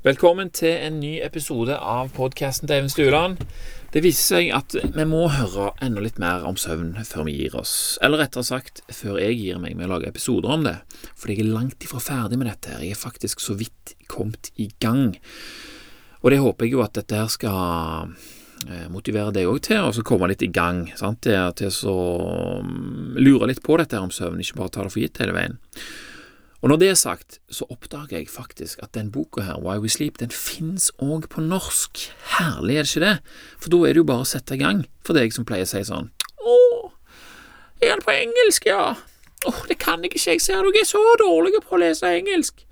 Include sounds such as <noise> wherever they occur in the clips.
Velkommen til en ny episode av podkasten til Even Stueland. Det viser seg at vi må høre enda litt mer om søvn før vi gir oss. Eller rettere sagt, før jeg gir meg med å lage episoder om det. Fordi jeg er langt ifra ferdig med dette. her. Jeg er faktisk så vidt kommet i gang. Og det håper jeg jo at dette her skal eh, motivere deg òg til å komme litt i gang. Sant? Til, å lure litt på dette her om søvn, ikke bare ta det for gitt hele veien. Og når det er sagt, så oppdager jeg faktisk at den boka her, Why We Sleep, den fins òg på norsk. Herlig, er det ikke det? For da er det jo bare å sette i gang, for deg som pleier å si sånn Å, er den på engelsk, ja? Å, det kan jeg ikke, jeg ser dere er så dårlige på å lese engelsk.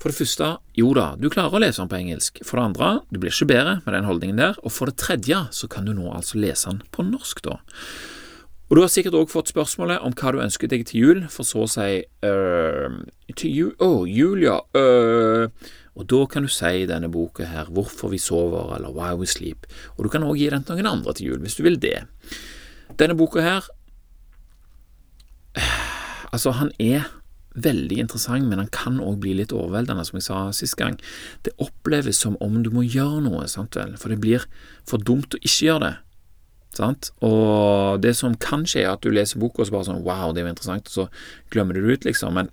For det første, jo da, du klarer å lese den på engelsk. For det andre, du blir ikke bedre med den holdningen der. Og for det tredje, så kan du nå altså lese den på norsk, da. Og du har sikkert òg fått spørsmålet om hva du ønsker deg til jul, for så å si uh, Til jul Å, oh, jul, ja. Uh, og da kan du si i denne boka her, Hvorfor vi sover, eller Why We Sleep. Og du kan òg gi den til noen andre til jul, hvis du vil det. Denne boka her <sighs> Altså, han er veldig interessant, men han kan òg bli litt overveldende, som jeg sa sist gang. Det oppleves som om du må gjøre noe, sant vel, for det blir for dumt å ikke gjøre det. Sant? Og det som kan skje, er at du leser boka og så bare sånn Wow, det var interessant, og så glemmer du det ut, liksom. Men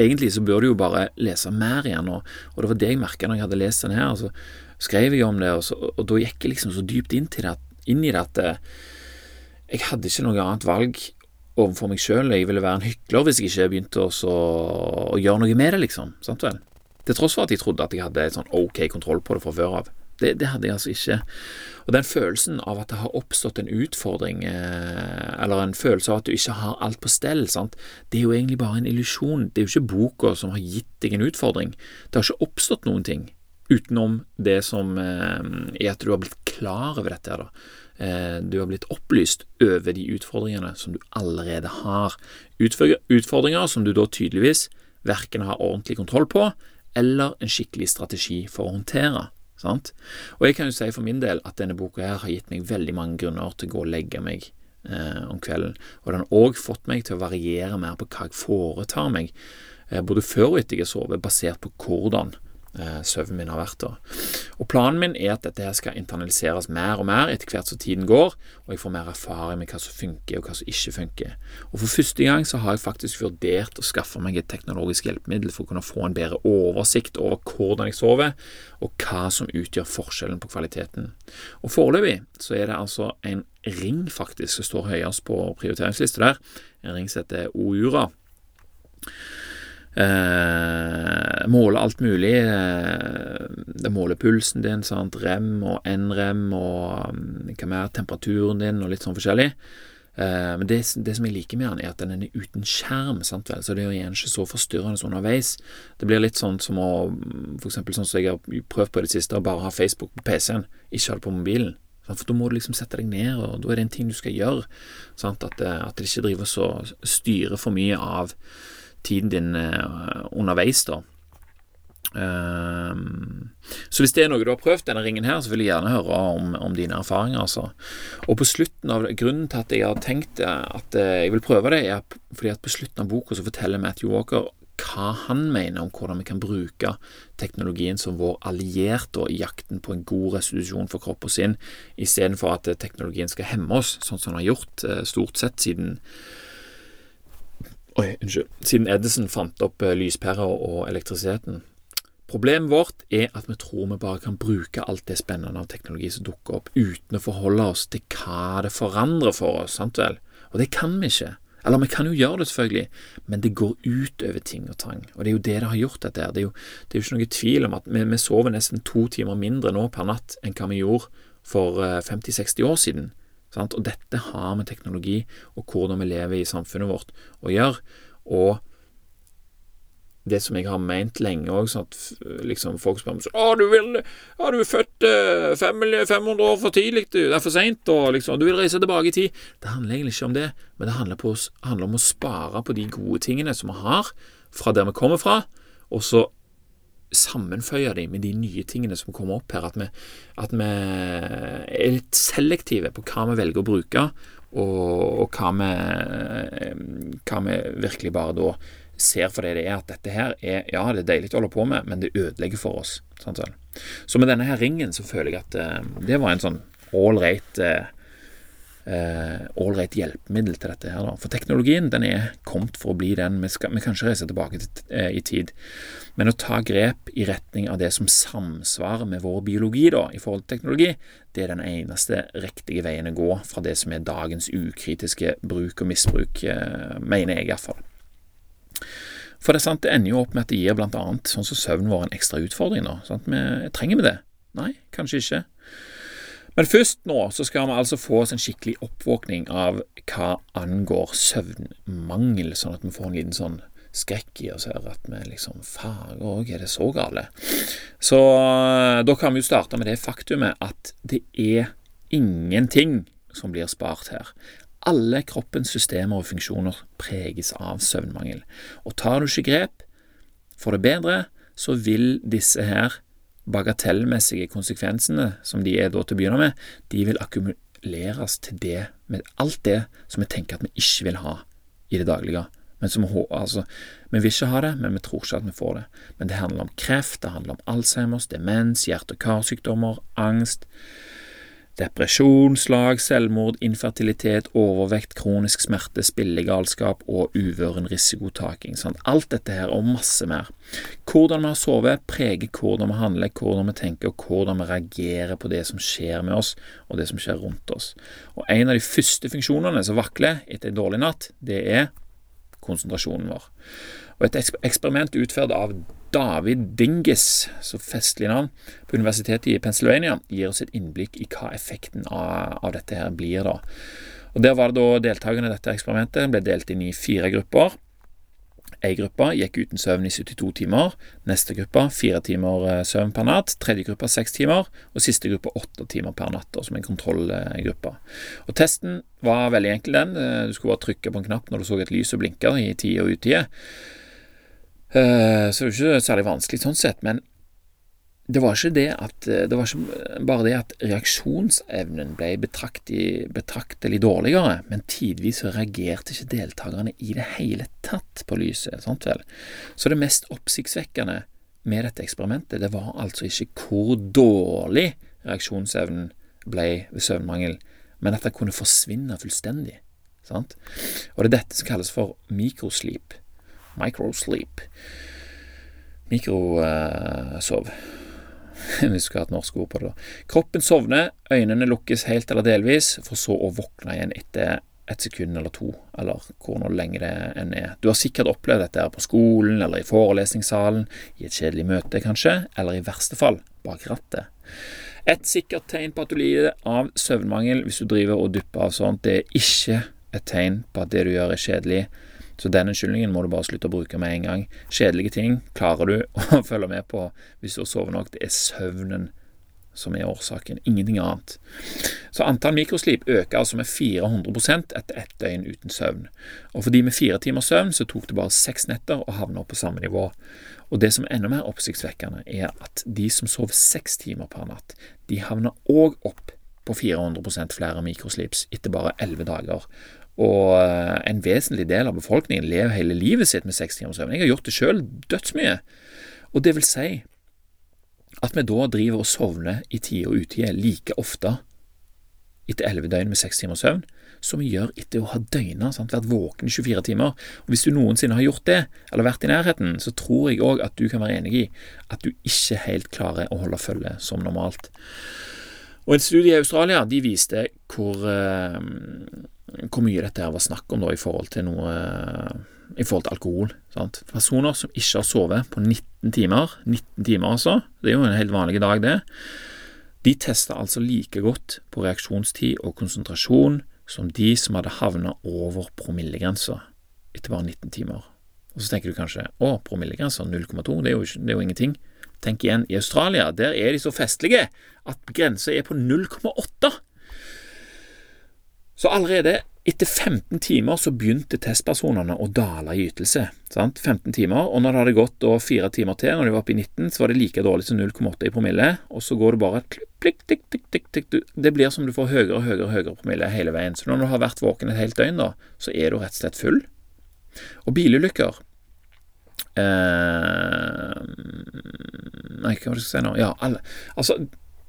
egentlig så bør du jo bare lese mer igjen, og, og det var det jeg merka når jeg hadde lest den her. Og så skrev jeg om det, og, så, og da gikk jeg liksom så dypt inn, det, inn i det at eh, jeg hadde ikke noe annet valg overfor meg sjøl. Jeg ville være en hykler hvis jeg ikke begynte å gjøre noe med det, liksom. Sant vel? Til tross for at jeg trodde at jeg hadde et sånn ok kontroll på det fra før av. Det, det, hadde jeg altså ikke. Og den følelsen av at det har oppstått en utfordring, eh, eller en følelse av at du ikke har alt på stell, sant? det er jo egentlig bare en illusjon. Det er jo ikke boka som har gitt deg en utfordring. Det har ikke oppstått noen ting utenom det som eh, er at du har blitt klar over dette. da. Eh, du har blitt opplyst over de utfordringene som du allerede har. Utfordringer som du da tydeligvis verken har ordentlig kontroll på, eller en skikkelig strategi for å håndtere. Sant? Og jeg kan jo si for min del at denne boka her har gitt meg veldig mange grunner til å gå og legge meg eh, om kvelden. Og den har òg fått meg til å variere mer på hva jeg foretar meg, eh, både før og etter jeg har sovet, basert på hvordan eh, søvnen min har vært. Og Planen min er at dette her skal internaliseres mer og mer etter hvert som tiden går, og jeg får mer erfaring med hva som funker og hva som ikke funker. Og For første gang så har jeg faktisk vurdert å skaffe meg et teknologisk hjelpemiddel for å kunne få en bedre oversikt over hvordan jeg sover, og hva som utgjør forskjellen på kvaliteten. Og Foreløpig så er det altså en ring faktisk som står høyest på prioriteringslista der, en ring som heter Oura. Eh, måle alt mulig. Eh, det måler pulsen din, sant? rem og n-rem og um, hva mer, temperaturen din og litt sånn forskjellig. Eh, men det, det, som jeg liker med den, er at den er uten skjerm, sant vel? så det er jo igjen ikke så forstyrrende underveis. Det blir litt sånn som å For eksempel sånn som jeg har prøvd på i det siste, å bare ha Facebook på PC-en, ikke ha det på mobilen. For da må du liksom sette deg ned, og da er det en ting du skal gjøre. Sant? At, eh, at det ikke driver så styrer for mye av tiden din eh, underveis, da. Um, så hvis det er noe du har prøvd, denne ringen her, så vil jeg gjerne høre om, om dine erfaringer. altså. Og på slutten av Grunnen til at jeg har tenkt at eh, jeg vil prøve det, er fordi at på slutten av boka så forteller Matthew Walker hva han mener om hvordan vi kan bruke teknologien som vår allierte i jakten på en god restitusjon for kropp og sinn, istedenfor at teknologien skal hemme oss, sånn som den har gjort stort sett siden Oi, unnskyld. Siden Edison fant opp lyspæra lyspærer og elektrisiteten. Problemet vårt er at vi tror vi bare kan bruke alt det spennende av teknologi som dukker opp, uten å forholde oss til hva det forandrer for oss, sant vel? Og det kan vi ikke. Eller vi kan jo gjøre det, selvfølgelig, men det går ut over ting og tang. Og det er jo det det har gjort, dette her. Det er jo, det er jo ikke noe tvil om at vi, vi sover nesten to timer mindre nå per natt enn hva vi gjorde for 50-60 eh, år siden. Sant? Og dette har med teknologi og hvordan vi lever i samfunnet vårt å gjøre. Og det som jeg har ment lenge òg, sånn at liksom folk spør meg sånn 'Å, du vil Ja, du er født eh, 500 år for tidlig, du. Det er for seint, og liksom Du vil reise tilbake i tid.' Det handler egentlig ikke om det, men det handler, på, handler om å spare på de gode tingene som vi har, fra der vi kommer fra, og så sammenføye dem med de nye tingene som kommer opp her. At vi, at vi er litt selektive på hva vi velger å bruke, og, og hva, vi, hva vi virkelig bare da ser for det det er, at dette her er Ja, det er deilig å holde på med, men det ødelegger for oss. Vel? Så med denne her ringen så føler jeg at eh, det var en sånn ålreit eh, ålreit hjelpemiddel til dette her. da. For teknologien den er kommet for å bli den. Vi, skal, vi kan ikke reise tilbake til, eh, i tid. Men å ta grep i retning av det som samsvarer med vår biologi da, i forhold til teknologi, det er den eneste riktige veien å gå fra det som er dagens ukritiske bruk og misbruk, eh, mener jeg iallfall. For det er sant, det ender jo opp med at det gir blant annet sånn som søvnen vår en ekstra utfordring. nå. trenger vi det? Nei, kanskje ikke. Men først nå så skal vi altså få oss en skikkelig oppvåkning av hva angår søvnmangel, sånn at vi får en liten sånn skrekk i oss her, at vi liksom Fager òg, er det så gale? Så eh, da kan vi jo starte med det faktumet at det er ingenting som blir spart her. Alle kroppens systemer og funksjoner preges av søvnmangel. Og tar du ikke grep for det bedre, så vil disse her bagatellmessige konsekvensene, som de er da til å begynne med, de vil akkumuleres til det med alt det som vi tenker at vi ikke vil ha i det daglige. Men som, altså, Vi vil ikke ha det, men vi tror ikke at vi får det. Men det handler om kreft, det handler om Alzheimers, demens, hjerte- og karsykdommer, angst, Depresjon, slag, selvmord, infertilitet, overvekt, kronisk smerte, spillegalskap og uvøren risikotaking. Sant? Alt dette her og masse mer. Hvordan vi har sovet, preger hvordan vi handler, hvordan vi tenker og hvordan vi reagerer på det som skjer med oss og det som skjer rundt oss. Og En av de første funksjonene som vakler etter en dårlig natt, det er konsentrasjonen vår. Og Et eksperiment utført av David Dinges, så festlig navn, på universitetet i Pennsylvania, gir oss et innblikk i hva effekten av, av dette her blir. da. Og Der var det da deltakerne i dette eksperimentet ble delt inn i fire grupper. Ei gruppe gikk uten søvn i 72 timer, neste gruppe fire timer eh, søvn per natt, tredje gruppe seks timer, og siste gruppe åtte timer per natt, som en kontrollgruppe. Og Testen var veldig enkel, den. Eh, du skulle bare trykke på en knapp når du så et lys og blinker i tide og utide. Eh, så det jo ikke særlig vanskelig sånn sett, men det var ikke det at eh, Det var ikke bare det at reaksjonsevnen ble betraktelig dårligere, men tidvis reagerte ikke deltakerne i det hele tatt på lyset. sant vel? Så det mest oppsiktsvekkende med dette eksperimentet, det var altså ikke hvor dårlig reaksjonsevnen ble ved søvnmangel, men at det kunne forsvinne fullstendig. Sant? Og det er dette som kalles for mikrosleep. Microsleep. Mikrosov. Uh, <laughs> Vi skulle hatt norsk ord på det. da. Kroppen sovner, øynene lukkes helt eller delvis, for så å våkne igjen etter et sekund eller to, eller hvor nå lenge det enn er. Du har sikkert opplevd dette her på skolen, eller i forelesningssalen, i et kjedelig møte kanskje, eller i verste fall bak rattet. Et sikkert tegn på at du lider av søvnmangel hvis du driver og dupper av sånt, det er ikke et tegn på at det du gjør er kjedelig, så den unnskyldningen må du bare slutte å bruke med en gang. Kjedelige ting klarer du <laughs> å følge med på hvis du har sovet nok. Det er søvnen som er årsaken, ingenting annet. Så antall mikroslip øker altså med 400 etter ett døgn uten søvn. Og for de med fire timers søvn så tok det bare seks netter å havne opp på samme nivå. Og det som er enda mer oppsiktsvekkende, er at de som sover seks timer per natt, de havner òg opp på 400% flere mikroslips etter bare elleve dager. Og eh, en vesentlig del av befolkningen lever hele livet sitt med seks timers søvn. Jeg har gjort det sjøl dødsmye. Og det vil si at vi da driver og sovner i tide og utide like ofte etter elleve døgn med seks timers søvn som vi gjør etter å ha døgna, vært våken i 24 timer. Og Hvis du noensinne har gjort det, eller vært i nærheten, så tror jeg òg at du kan være enig i at du ikke helt klarer å holde følge som normalt. Og En studie i Australia de viste hvor uh, hvor mye dette her var snakk om da, i forhold til noe i forhold til alkohol. Sant? Personer som ikke har sovet på 19 timer, 19 timer altså, det er jo en helt vanlig dag, det, de testa altså like godt på reaksjonstid og konsentrasjon som de som hadde havna over promillegrensa etter bare 19 timer. Og så tenker du kanskje å, promillegrensa 0,2, det, det, er jo ingenting. Tenk igjen, i Australia, der er de så festlige at grensa er på 0,8. Så allerede etter 15 timer så begynte testpersonene å dale i ytelse. Sant? 15 timer, og når det hadde gått da fire timer til, når de var oppe i 19, så var det like dårlig som 0,8 i promille, og så går det bare plikk, tikk, tikk, tikk, tikk, Det blir som du får høyere og høyere høyere promille hele veien. Så når du har vært våken et helt døgn, da, så er du rett og slett full. Og bilulykker eh, Nei, hva var det jeg skulle si nå? Ja, alle Altså,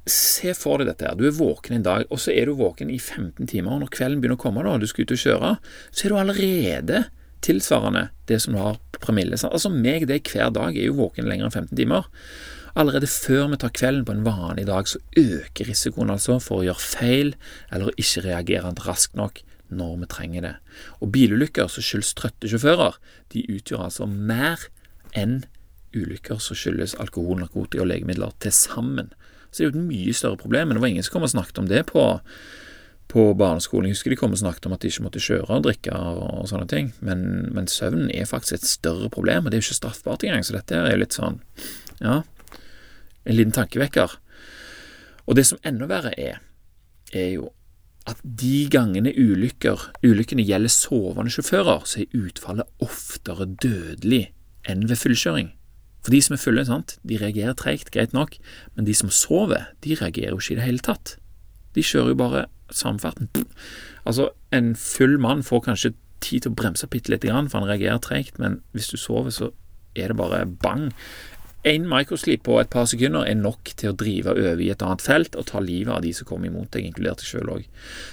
se for deg dette her. Du er våken en dag, og så er du våken i 15 timer. Og når kvelden begynner å komme, da, og du skal ut og kjøre, så er du allerede tilsvarende det som du har på promille. Altså meg, det hver dag, er jo våken lenger enn 15 timer. Allerede før vi tar kvelden på en vanlig dag, så øker risikoen altså for å gjøre feil eller ikke reagere raskt nok når vi trenger det. Og bilulykker som skyldes trøtte sjåfører, de utgjør altså mer enn ulykker som skyldes alkohol, narkotika og legemidler til sammen. Så det er jo et mye større problem. Men det var ingen som kom og snakket om det på, på barneskolen. Jeg husker de kom og snakket om at de ikke måtte kjøre og drikke og, sånne ting. Men, men søvn er faktisk et større problem, og det er jo ikke straffbart engang. Så dette er jo litt sånn, ja, en liten tankevekker. Og det som enda verre er, er jo at de gangene ulykker, ulykkene gjelder sovende sjåfører, så er utfallet oftere dødelig enn ved fullkjøring. For de som er fulle, sant, de reagerer treigt, greit nok, men de som sover, de reagerer jo ikke i det hele tatt. De kjører jo bare samferden. Altså, en full mann får kanskje tid til å bremse bitte lite grann, for han reagerer treigt, men hvis du sover, så er det bare bang. En microsleep på et par sekunder er nok til å drive over i et annet felt og ta livet av de som kommer imot deg, inkludert deg sjøl òg.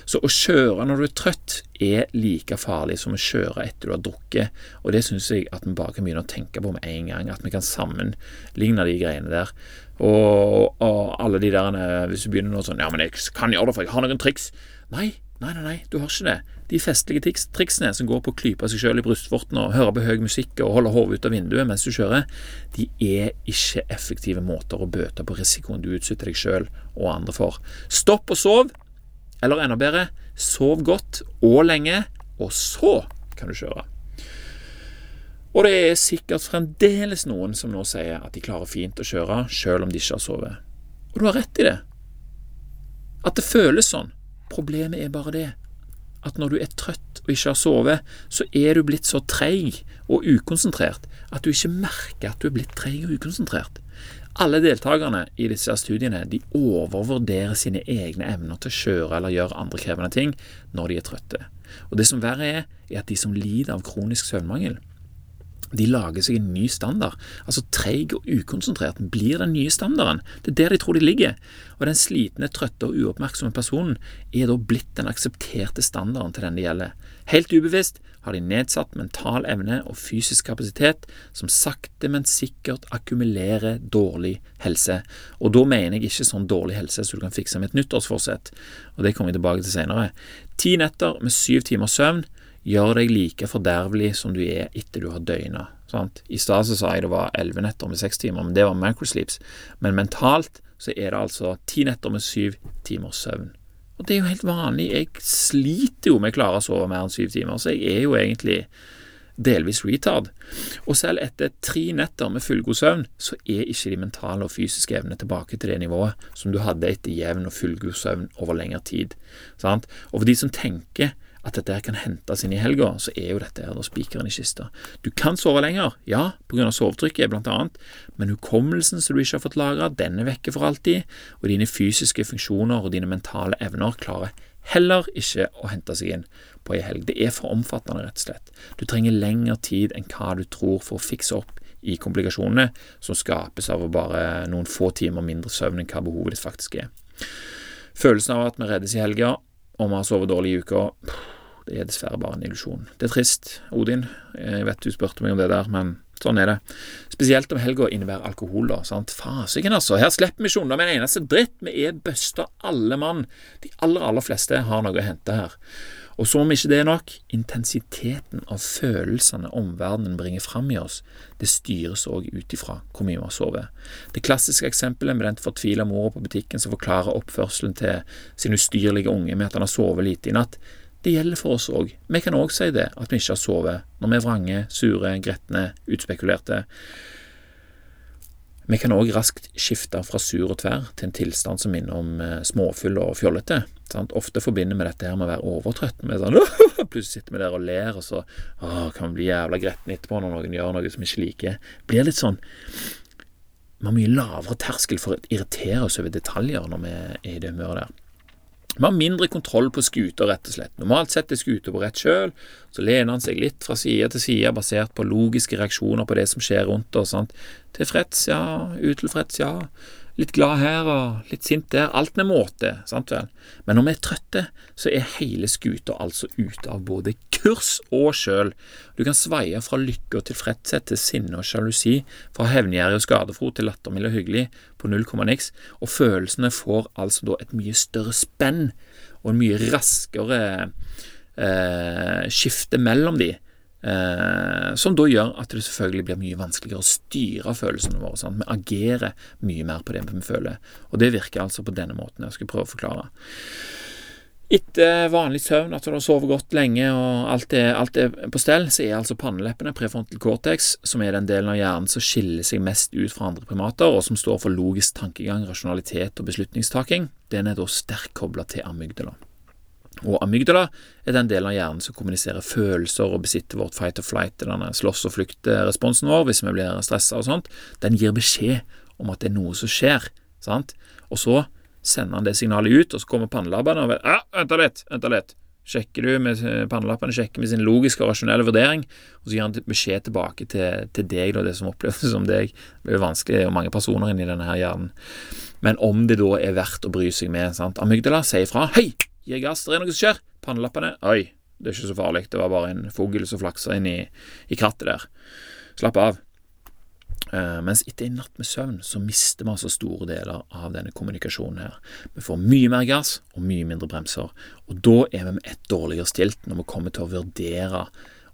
Så å kjøre når du er trøtt, er like farlig som å kjøre etter du har drukket, og det syns jeg at vi bare kan begynne å tenke på med en gang, at vi kan sammenligne de greiene der. Og, og alle de der Hvis du begynner nå sånn Ja, men jeg kan gjøre det, for jeg har noen triks. Nei, nei, nei, nei, du har ikke det. De festlige triksene som går på å klype seg sjøl i brystvorten og høre på høy musikk og holde hodet ut av vinduet mens du kjører, de er ikke effektive måter å bøte på risikoen du utsetter deg sjøl og andre for. Stopp og sov, eller enda bedre, sov godt og lenge, og så kan du kjøre. Og det er sikkert fremdeles noen som nå sier at de klarer fint å kjøre, sjøl om de ikke har sovet. Og du har rett i det. At det føles sånn. Problemet er bare det at når du er trøtt og ikke har sovet, så er du blitt så treig og ukonsentrert at du ikke merker at du er blitt treig og ukonsentrert. Alle deltakerne i disse studiene de overvurderer sine egne evner til å kjøre eller gjøre andre krevende ting når de er trøtte. Og det som verre er, er at de som lider av kronisk søvnmangel, de lager seg en ny standard. Altså treig og ukonsentrert blir den nye standarden. Det er der de tror de ligger. Og den slitne, trøtte og uoppmerksomme personen er da blitt den aksepterte standarden til den det gjelder. Helt ubevisst har de nedsatt mental evne og fysisk kapasitet som sakte, men sikkert akkumulerer dårlig helse. Og da mener jeg ikke sånn dårlig helse så du kan fikse med et nyttårsforsett, og det kommer vi tilbake til senere. Ti netter med syv timers søvn gjør deg like fordervelig som du er etter du har døgna. I stad sa jeg det var elleve netter med seks timer, men det var macrosleeps. Men mentalt så er det altså ti netter med syv timers søvn. Og det er jo helt vanlig. Jeg sliter jo med å klare å sove mer enn syv timer, så jeg er jo egentlig delvis retard. Og selv etter tre netter med fullgod søvn, så er ikke de mentale og fysiske evnene tilbake til det nivået som du hadde etter jevn og fullgod søvn over lengre tid. Sant? Og for de som tenker at dette kan hentes inn i helga, så er jo dette her spikeren i kista. Du kan sove lenger, ja, av sovetrykket blant annet, men hukommelsen som du ikke har fått lagra, den er vekke for alltid, og dine fysiske funksjoner og dine mentale evner klarer heller ikke å hente seg inn på ei helg. Det er for omfattende, rett og slett. Du trenger lengre tid enn hva du tror for å fikse opp i komplikasjonene som skapes av bare noen få timer mindre søvn enn hva behovet ditt faktisk er. Følelsen av at vi reddes i helga, og vi har sovet dårlig i uka det er dessverre bare en illusjon. Det er trist, Odin. Jeg vet du spurte meg om det der, men sånn er det. Spesielt om helga innebærer alkohol, da. sant? Fasiken, altså. Her slipper vi ikke unna med en eneste dritt. Vi er busta alle mann. De aller, aller fleste har noe å hente her. Og som om ikke det er nok, intensiteten av følelsene omverdenen bringer fram i oss, det styres òg ut ifra hvor mye vi har sovet. Det klassiske eksempelet med den fortvila mora på butikken som forklarer oppførselen til sin ustyrlige unge med at han har sovet lite i natt, det gjelder for oss òg. Vi kan òg si det, at vi ikke har sovet når vi er vrange, sure, gretne, utspekulerte. Vi kan òg raskt skifte fra sur og tverr til en tilstand som minner om småfyll småfull og fjollete. Sant? Ofte forbinder vi dette her med å være overtrøtt. Med sånn, <laughs> Plutselig sitter vi der og ler, og så å, kan vi bli jævla gretne etterpå når noen gjør noe som vi ikke liker. Blir litt sånn Vi har mye lavere terskel for å irritere oss over detaljer når vi er i det humøret der. Vi har mindre kontroll på skuter, rett og slett. Normalt sett er skuter på rett kjøl, så lener han seg litt fra side til side, basert på logiske reaksjoner på det som skjer rundt oss. Tilfreds, ja. Utilfreds, ja litt glad her og litt sint der. Alt med måte, sant vel. Men når vi er trøtte, så er hele skuta altså ute av både kurs og sjøl. Du kan sveie fra lykke og tilfredshet til sinne og sjalusi, fra hevngjerrig og skadefro til lattermild og hyggelig på null komma niks, og følelsene får altså da et mye større spenn og en mye raskere eh, skifte mellom de. Eh, som da gjør at det selvfølgelig blir mye vanskeligere å styre følelsene våre. Sant? Vi agerer mye mer på det vi føler. Og det virker altså på denne måten jeg skal prøve å forklare. Etter vanlig søvn, at du har sovet godt lenge og alt er, alt er, på stell, så er altså panneleppene prefrontal cortex, som er den delen av hjernen som skiller seg mest ut fra andre primater, og som står for logisk tankegang, rasjonalitet og beslutningstaking, den er da sterkt kobla til amygdala. Og amygdala er den delen av hjernen som kommuniserer følelser og besitter vårt fight or flight, denne slåss og flykt-responsen vår hvis vi blir stressa og sånt. Den gir beskjed om at det er noe som skjer, sant? Og så sender han det signalet ut, og så kommer pannelabbene og vet Ja, vent litt, vent litt. Sjekker du med pannelappene, sjekker med sin logiske og rasjonelle vurdering, og så gir han beskjed tilbake til, til deg, og det som oppleves som deg. Det er jo vanskelig, og mange personer inni denne her hjernen. Men om det da er verdt å bry seg med sant? Amygdala sier fra Hei! Gi gass, det er noe som skjer. Pannelappene Oi, det er ikke så farlig. Det var bare en fugl som flaksa inn i, i krattet der. Slapp av. Uh, mens etter en natt med søvn så mister vi altså store deler av denne kommunikasjonen her. Vi får mye mer gass og mye mindre bremser, og da er vi med ett dårligere stilt når vi kommer til å vurdere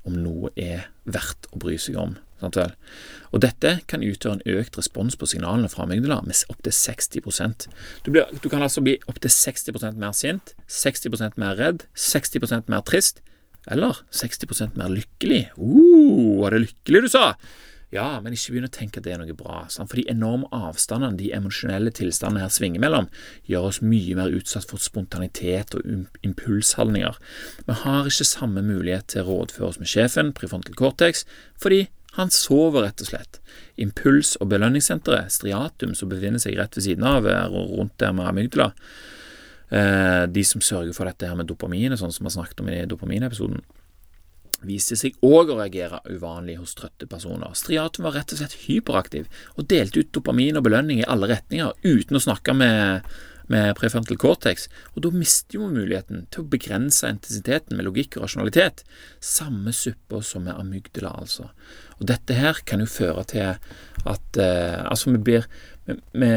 om noe er verdt å bry seg om. Og Dette kan utgjøre en økt respons på signalene fra amygdala med opptil 60% du, blir, du kan altså bli opptil 60% mer sint, 60% mer redd, 60% mer trist, eller 60% mer lykkelig. Uh, var det lykkelig du sa? Ja, men ikke begynn å tenke at det er noe bra. Sant? For de enorme avstandene de emosjonelle tilstandene her svinger mellom, gjør oss mye mer utsatt for spontanitet og impulshandlinger. Vi har ikke samme mulighet til å rådføre oss med sjefen, prefrontal cortex, fordi han sover, rett og slett. Impuls- og belønningssenteret, striatum, som befinner seg rett ved siden av, og rundt der med amygdala, eh, de som sørger for dette her med dopamin, sånn som vi har snakket om i dopaminepisoden, viste seg òg å reagere uvanlig hos trøtte personer. Striatum var rett og slett hyperaktiv og delte ut dopamin og belønning i alle retninger uten å snakke med, med prefrontal cortex, og da mister jo muligheten til å begrense intensiteten med logikk og rasjonalitet. Samme suppe som med amygdala, altså. Og dette her kan jo føre til at eh, altså vi blir vi, vi,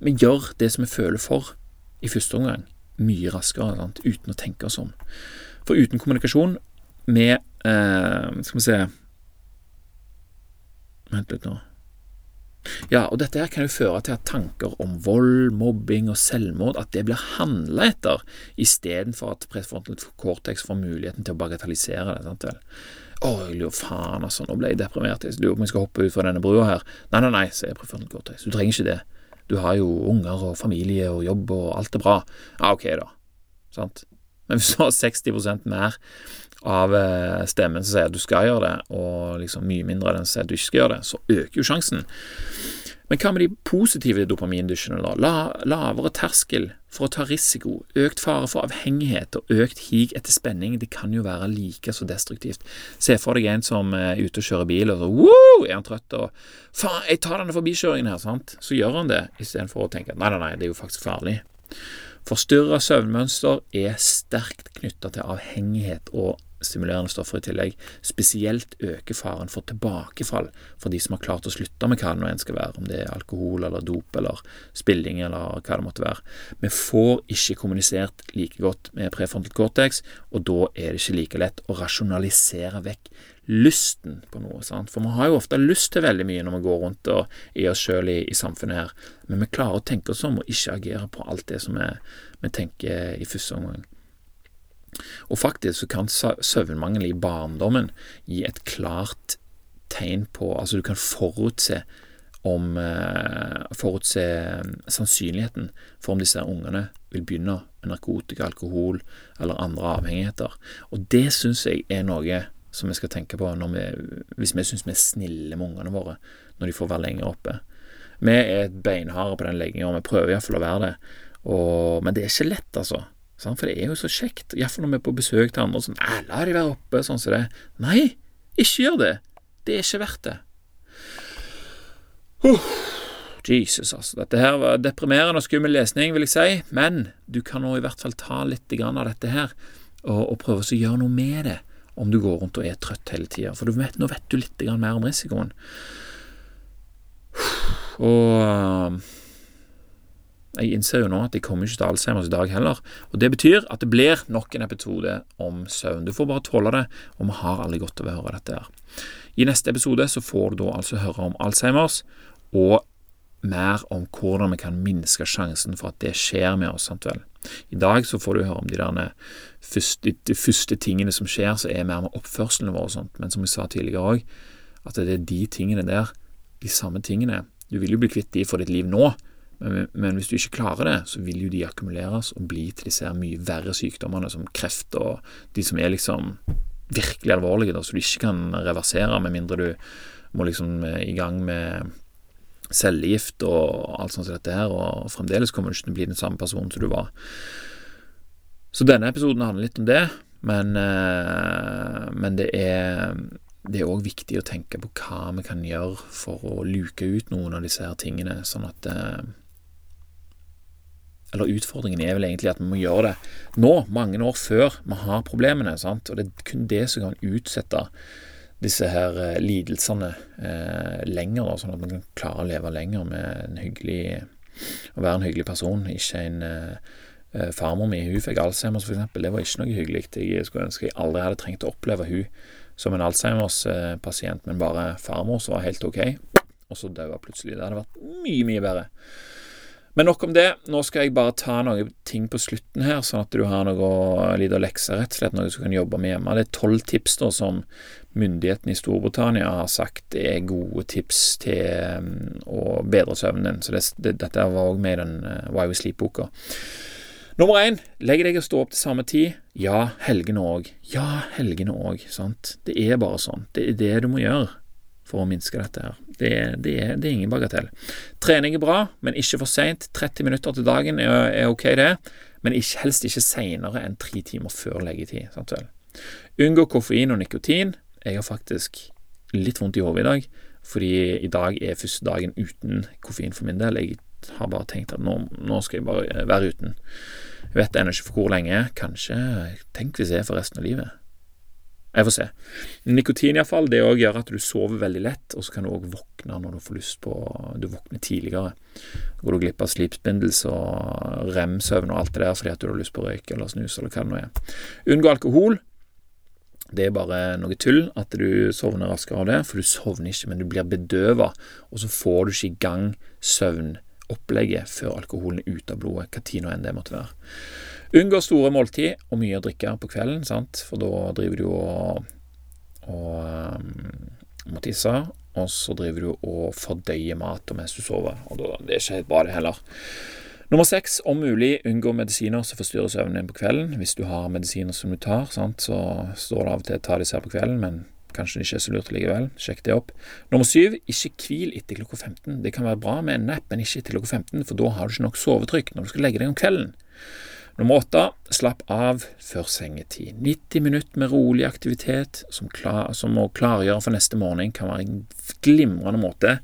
vi, gjør det som vi føler for i første omgang, mye raskere, sant? uten å tenke oss om. For uten kommunikasjon med eh, Skal vi se Vent litt nå. Ja, og dette her kan jo føre til at tanker om vold, mobbing og selvmord at det blir handla etter, istedenfor at prefrontal cortex får muligheten til å bagatellisere det. sant vel? Å, jeg lurer faen, altså, nå ble jeg deprimert, jeg lurer på om jeg skal hoppe ut fra denne brua her. Nei, nei, nei, sier prefrontal cortex, du trenger ikke det. Du har jo unger og familie og jobb, og alt er bra. Ja, ok, da. Sant? Men hvis du har 60% mer av eh, stemmen som sier at du skal gjøre det, og liksom mye mindre av den som sier at du ikke skal gjøre det, så øker jo sjansen. Men hva med de positive dopamindusjene, da? La, lavere terskel for å ta risiko, økt fare for avhengighet og økt hig etter spenning, det kan jo være like så destruktivt. Se for deg en som er ute og kjører bil, og så wow, er han trøtt, og faen, jeg tar denne forbikjøringen her, sant? Så gjør han det, istedenfor å tenke at nei, nei, nei, det er jo faktisk farlig. Forstyrra søvnmønster er sterkt knytta til avhengighet og stimulerende stoffer i tillegg. Spesielt øker faren for tilbakefall for de som har klart å slutte med hva det nå enn skal være, om det er alkohol eller dop eller spilling eller hva det måtte være. Vi får ikke kommunisert like godt med prefrontal cortex, og da er det ikke like lett å rasjonalisere vekk lysten på noe. Sant? For vi har jo ofte lyst til veldig mye når vi går rundt og i oss sjøl i, i, samfunnet her, men vi klarer å tenke oss om og ikke agere på alt det som vi, vi tenker i første omgang. Og faktisk så kan søvnmangel i barndommen gi et klart tegn på Altså du kan forutse om eh, Forutse eh, sannsynligheten for om disse ungene vil begynne med narkotika, alkohol eller andre avhengigheter. Og det syns jeg er noe som vi skal tenke på vi, hvis vi syns vi er snille med ungene våre når de får være lenger oppe. Vi er beinharde på den legginga, og vi prøver iallfall å være det. Og, men det er ikke lett, altså. For det er jo så kjekt. Iallfall når vi er på besøk til andre. Sånn, la de være oppe, sånn som det. Nei, ikke gjør det. Det er ikke verdt det. Uh, Jesus, altså. Dette her var deprimerende og skummel lesning, vil jeg si. Men du kan nå i hvert fall ta litt av dette her, og, og prøve å gjøre noe med det om du går rundt og er trøtt hele tida. For vet, nå vet du litt mer om risikoen. Og jeg innser jo nå at jeg kommer ikke til Alzheimers i dag heller. Og Det betyr at det blir nok en episode om søvn. Du får bare tåle det, og vi har aldri godt av å høre dette her. I neste episode så får du da altså høre om Alzheimers, og mer om hvordan vi kan minske sjansen for at det skjer med oss. sant vel? I dag så får du høre om de, der første, de første tingene som skjer, som er mer med oppførselen vår og sånt. Men som jeg sa tidligere òg, at det er de tingene der, de samme tingene Du vil jo bli kvitt de for ditt liv nå, men, men, hvis du ikke klarer det, så vil jo de akkumuleres og bli til disse mye verre sykdommene, som kreft og de som er liksom virkelig alvorlige, da, så du ikke kan reversere, med mindre du må liksom eh, i gang med cellegift og alt sånt som dette her, og fremdeles kommer du ikke til å bli den samme personen som du var. Så denne episoden handler litt om det, men, eh, men det er det er òg viktig å tenke på hva vi kan gjøre for å luke ut noen av disse her tingene, sånn at eh, eller utfordringen er vel egentlig at vi må gjøre det nå, mange år før vi har problemene. Sant? Og det er kun det som kan utsette disse her eh, lidelsene eh, lenger, da, sånn at man kan klare å leve lenger med en hyggelig å være en hyggelig person, ikke en eh, eh Farmor mi hun fikk Alzheimers, for eksempel. Det var ikke noe hyggelig. Jeg skulle ønske jeg aldri hadde trengt å oppleve hun som en Alzheimers-pasient, men bare farmor som var helt ok, og så daua plutselig. Det hadde vært mye, mye bedre. Men nok om det. Nå skal jeg bare ta noen ting på slutten her, sånn at du har noe lite lekser, rett og slett, noe du kan jobbe med hjemme. Det er tolv tips da som myndighetene i Storbritannia har sagt er gode tips til um, å bedre søvnen din. Så det, det, dette var òg med i den uh, Why We Sleep-boka. Nummer én, legg deg og stå opp til samme tid. Ja, helgene òg. Ja, helgene òg, sant. Det er bare sånn. Det er det du må gjøre for å minske dette her. Det, det, det er, ingen bagatell. Trening er bra, men ikke for seint. 30 minutter til dagen er, er ok, det, men ikke, helst ikke seinere enn tre timer før leggetid. Sant vel? Unngå koffein og nikotin. Jeg har faktisk litt vondt i hodet i dag, fordi i dag er første dagen uten koffein for min del. Jeg har bare tenkt at nå, nå skal jeg bare være uten. Jeg vet ennå ikke for hvor lenge. Kanskje Tenk hvis jeg er for resten av livet. Jeg får se. Nikotin iallfall, det òg gjør at du sover veldig lett, og så kan du òg våkne når du får lyst på Du våkner tidligere. Går du glipp av slipspindels og rem-søvn og alt det der fordi at du har lyst på røyk eller snus eller hva det nå er. Unngå alkohol. Det er bare noe tull at du sovner raskere av det, for du sovner ikke, men du blir bedøva, og så får du ikke i gang søvnopplegget før alkoholen er ute av blodet, hva tid nå enn det måtte være. Unngå store måltid og mye å drikke på kvelden, sant? for da driver du og, og um, må tisse, og så driver du og fordøyer mat mens du sover. Og da, Det er ikke helt bra, det heller. Nummer seks, om mulig unngå medisiner som forstyrrer søvnen din på kvelden. Hvis du har medisiner som du tar, sant? så står det av og til å ta disse her på kvelden, men kanskje det ikke er så lurt likevel. Sjekk det opp. Nummer syv, ikke hvil etter klokka 15. Det kan være bra med en napp, men ikke etter klokka 15, for da har du ikke nok sovetrykk når du skal legge deg om kvelden. Nummer åtte, slapp av før sengetid. 90 minutter med rolig aktivitet som, klar, som å klargjøre for neste morgen kan være en glimrende måte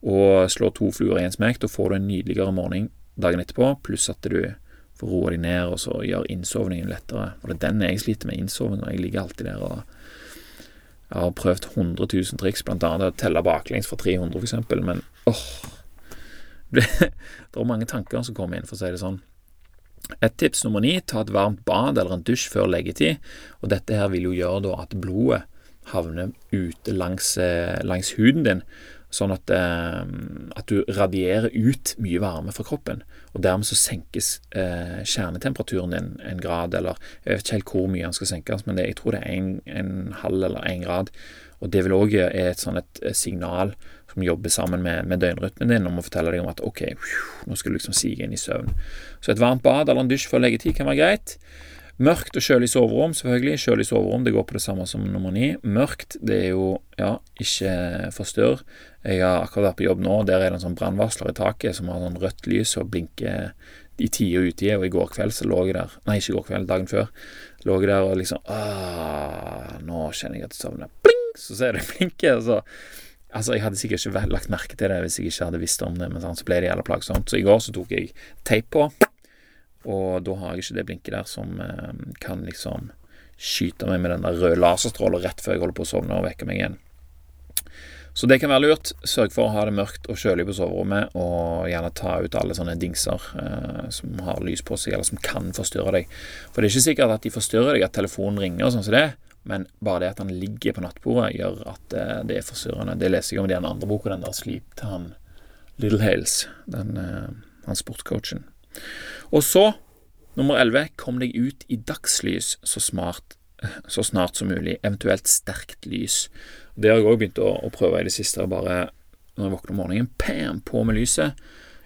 å slå to fluer i en smekk. Da får du en nydeligere morgen dagen etterpå, pluss at du får roa deg ned og så gjør innsovningen lettere. For det er den jeg sliter med, innsovning, jeg ligger alltid der og Jeg har prøvd 100 000 triks, blant annet å telle baklengs for 300, for eksempel, men åh <laughs> det er mange tanker som kommer inn, for å si det sånn. Et tips nummer ni, ta et varmt bad eller en dusj før leggetid. Og dette her vil jo gjøre at blodet havner ute langs, eh, langs huden din, sånn at, eh, at, du radierer ut mye varme fra kroppen. Og dermed så senkes eh, kjernetemperaturen din en grad, eller jeg vet ikke helt hvor mye den skal senkes, men det, jeg tror det er en, en halv eller en grad. Og det vil òg være et sånn et signal som jobber sammen med, med døgnrytmen din, om å fortelle deg om at ok, nå skal du liksom sige inn i søvn. Så et varmt bad eller en dusj før leggetid kan være greit. Mørkt og kjølig soverom, selvfølgelig. Kjølig soverom, det går på det samme som nummer ni. Mørkt, det er jo, ja, ikke forstyrr. Jeg har akkurat vært på jobb nå, der er det en sånn brannvarsler i taket som har sånn rødt lys og blinker i tide og utide, og i går kveld så lå jeg der Nei, ikke i går kveld, dagen før. Lå jeg der og liksom ah, Nå kjenner jeg at jeg sovner. Pling! Så ser jeg det blinke, og så Altså, jeg hadde sikkert ikke lagt merke til det hvis jeg ikke hadde visst om det, men sånn, så ble det jævla plagsomt. Så i går så tok jeg teip på og da har jeg ikke det blinket der som eh, kan liksom skyte meg med den der røde laserstrålen rett før jeg holder på å sovne og vekke meg igjen. Så det kan være lurt. Sørg for å ha det mørkt og kjølig på soverommet, og gjerne ta ut alle sånne dingser eh, som har lys på seg, eller som kan forstyrre deg. For det er ikke sikkert at de forstyrrer deg, at telefonen ringer og sånn som det, men bare det at han ligger på nattbordet, gjør at eh, det er forstyrrende. Det leser jeg om i den andre boka, den der Sleep til han Little Hales, den, eh, han sportscoachen. Og så, nummer elleve, kom deg ut i dagslys så, smart, så snart som mulig, eventuelt sterkt lys. Det har jeg òg begynt å, å, prøve i det siste. Bare når jeg våkner om morgenen, pam, på med lyset.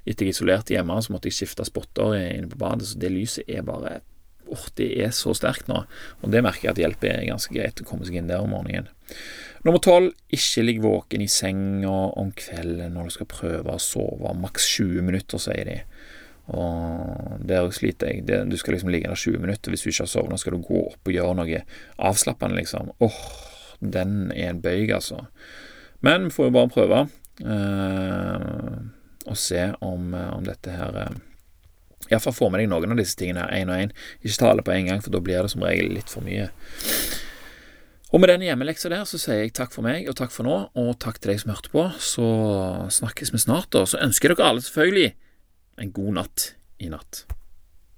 Etter jeg isolerte hjemme, så måtte jeg skifte spotter inne på badet, så det lyset er bare åh, det er så sterkt nå. Og det merker jeg at hjelper ganske greit å komme seg inn der om morgenen. Nummer tolv, ikke ligg våken i senga om kvelden når du skal prøve å sove. Maks 20 minutter, sier de. Og der sliter jeg. Det, du skal liksom ligge der 20 minutter. Hvis du ikke har sovna, skal du gå opp og gjøre noe avslappende, liksom. Åh, den er en bøyg, altså. Men vi får jo bare prøve. Eh, og se om, eh, om dette her eh, Iallfall få med deg noen av disse tingene her, én og én. Ikke ta alle på en gang, for da blir det som regel litt for mye. Og med den hjemmeleksa der så sier jeg takk for meg og takk for nå, og takk til deg som hørte på. Så snakkes vi snart, og så ønsker dere alle selvfølgelig en god natt i natt.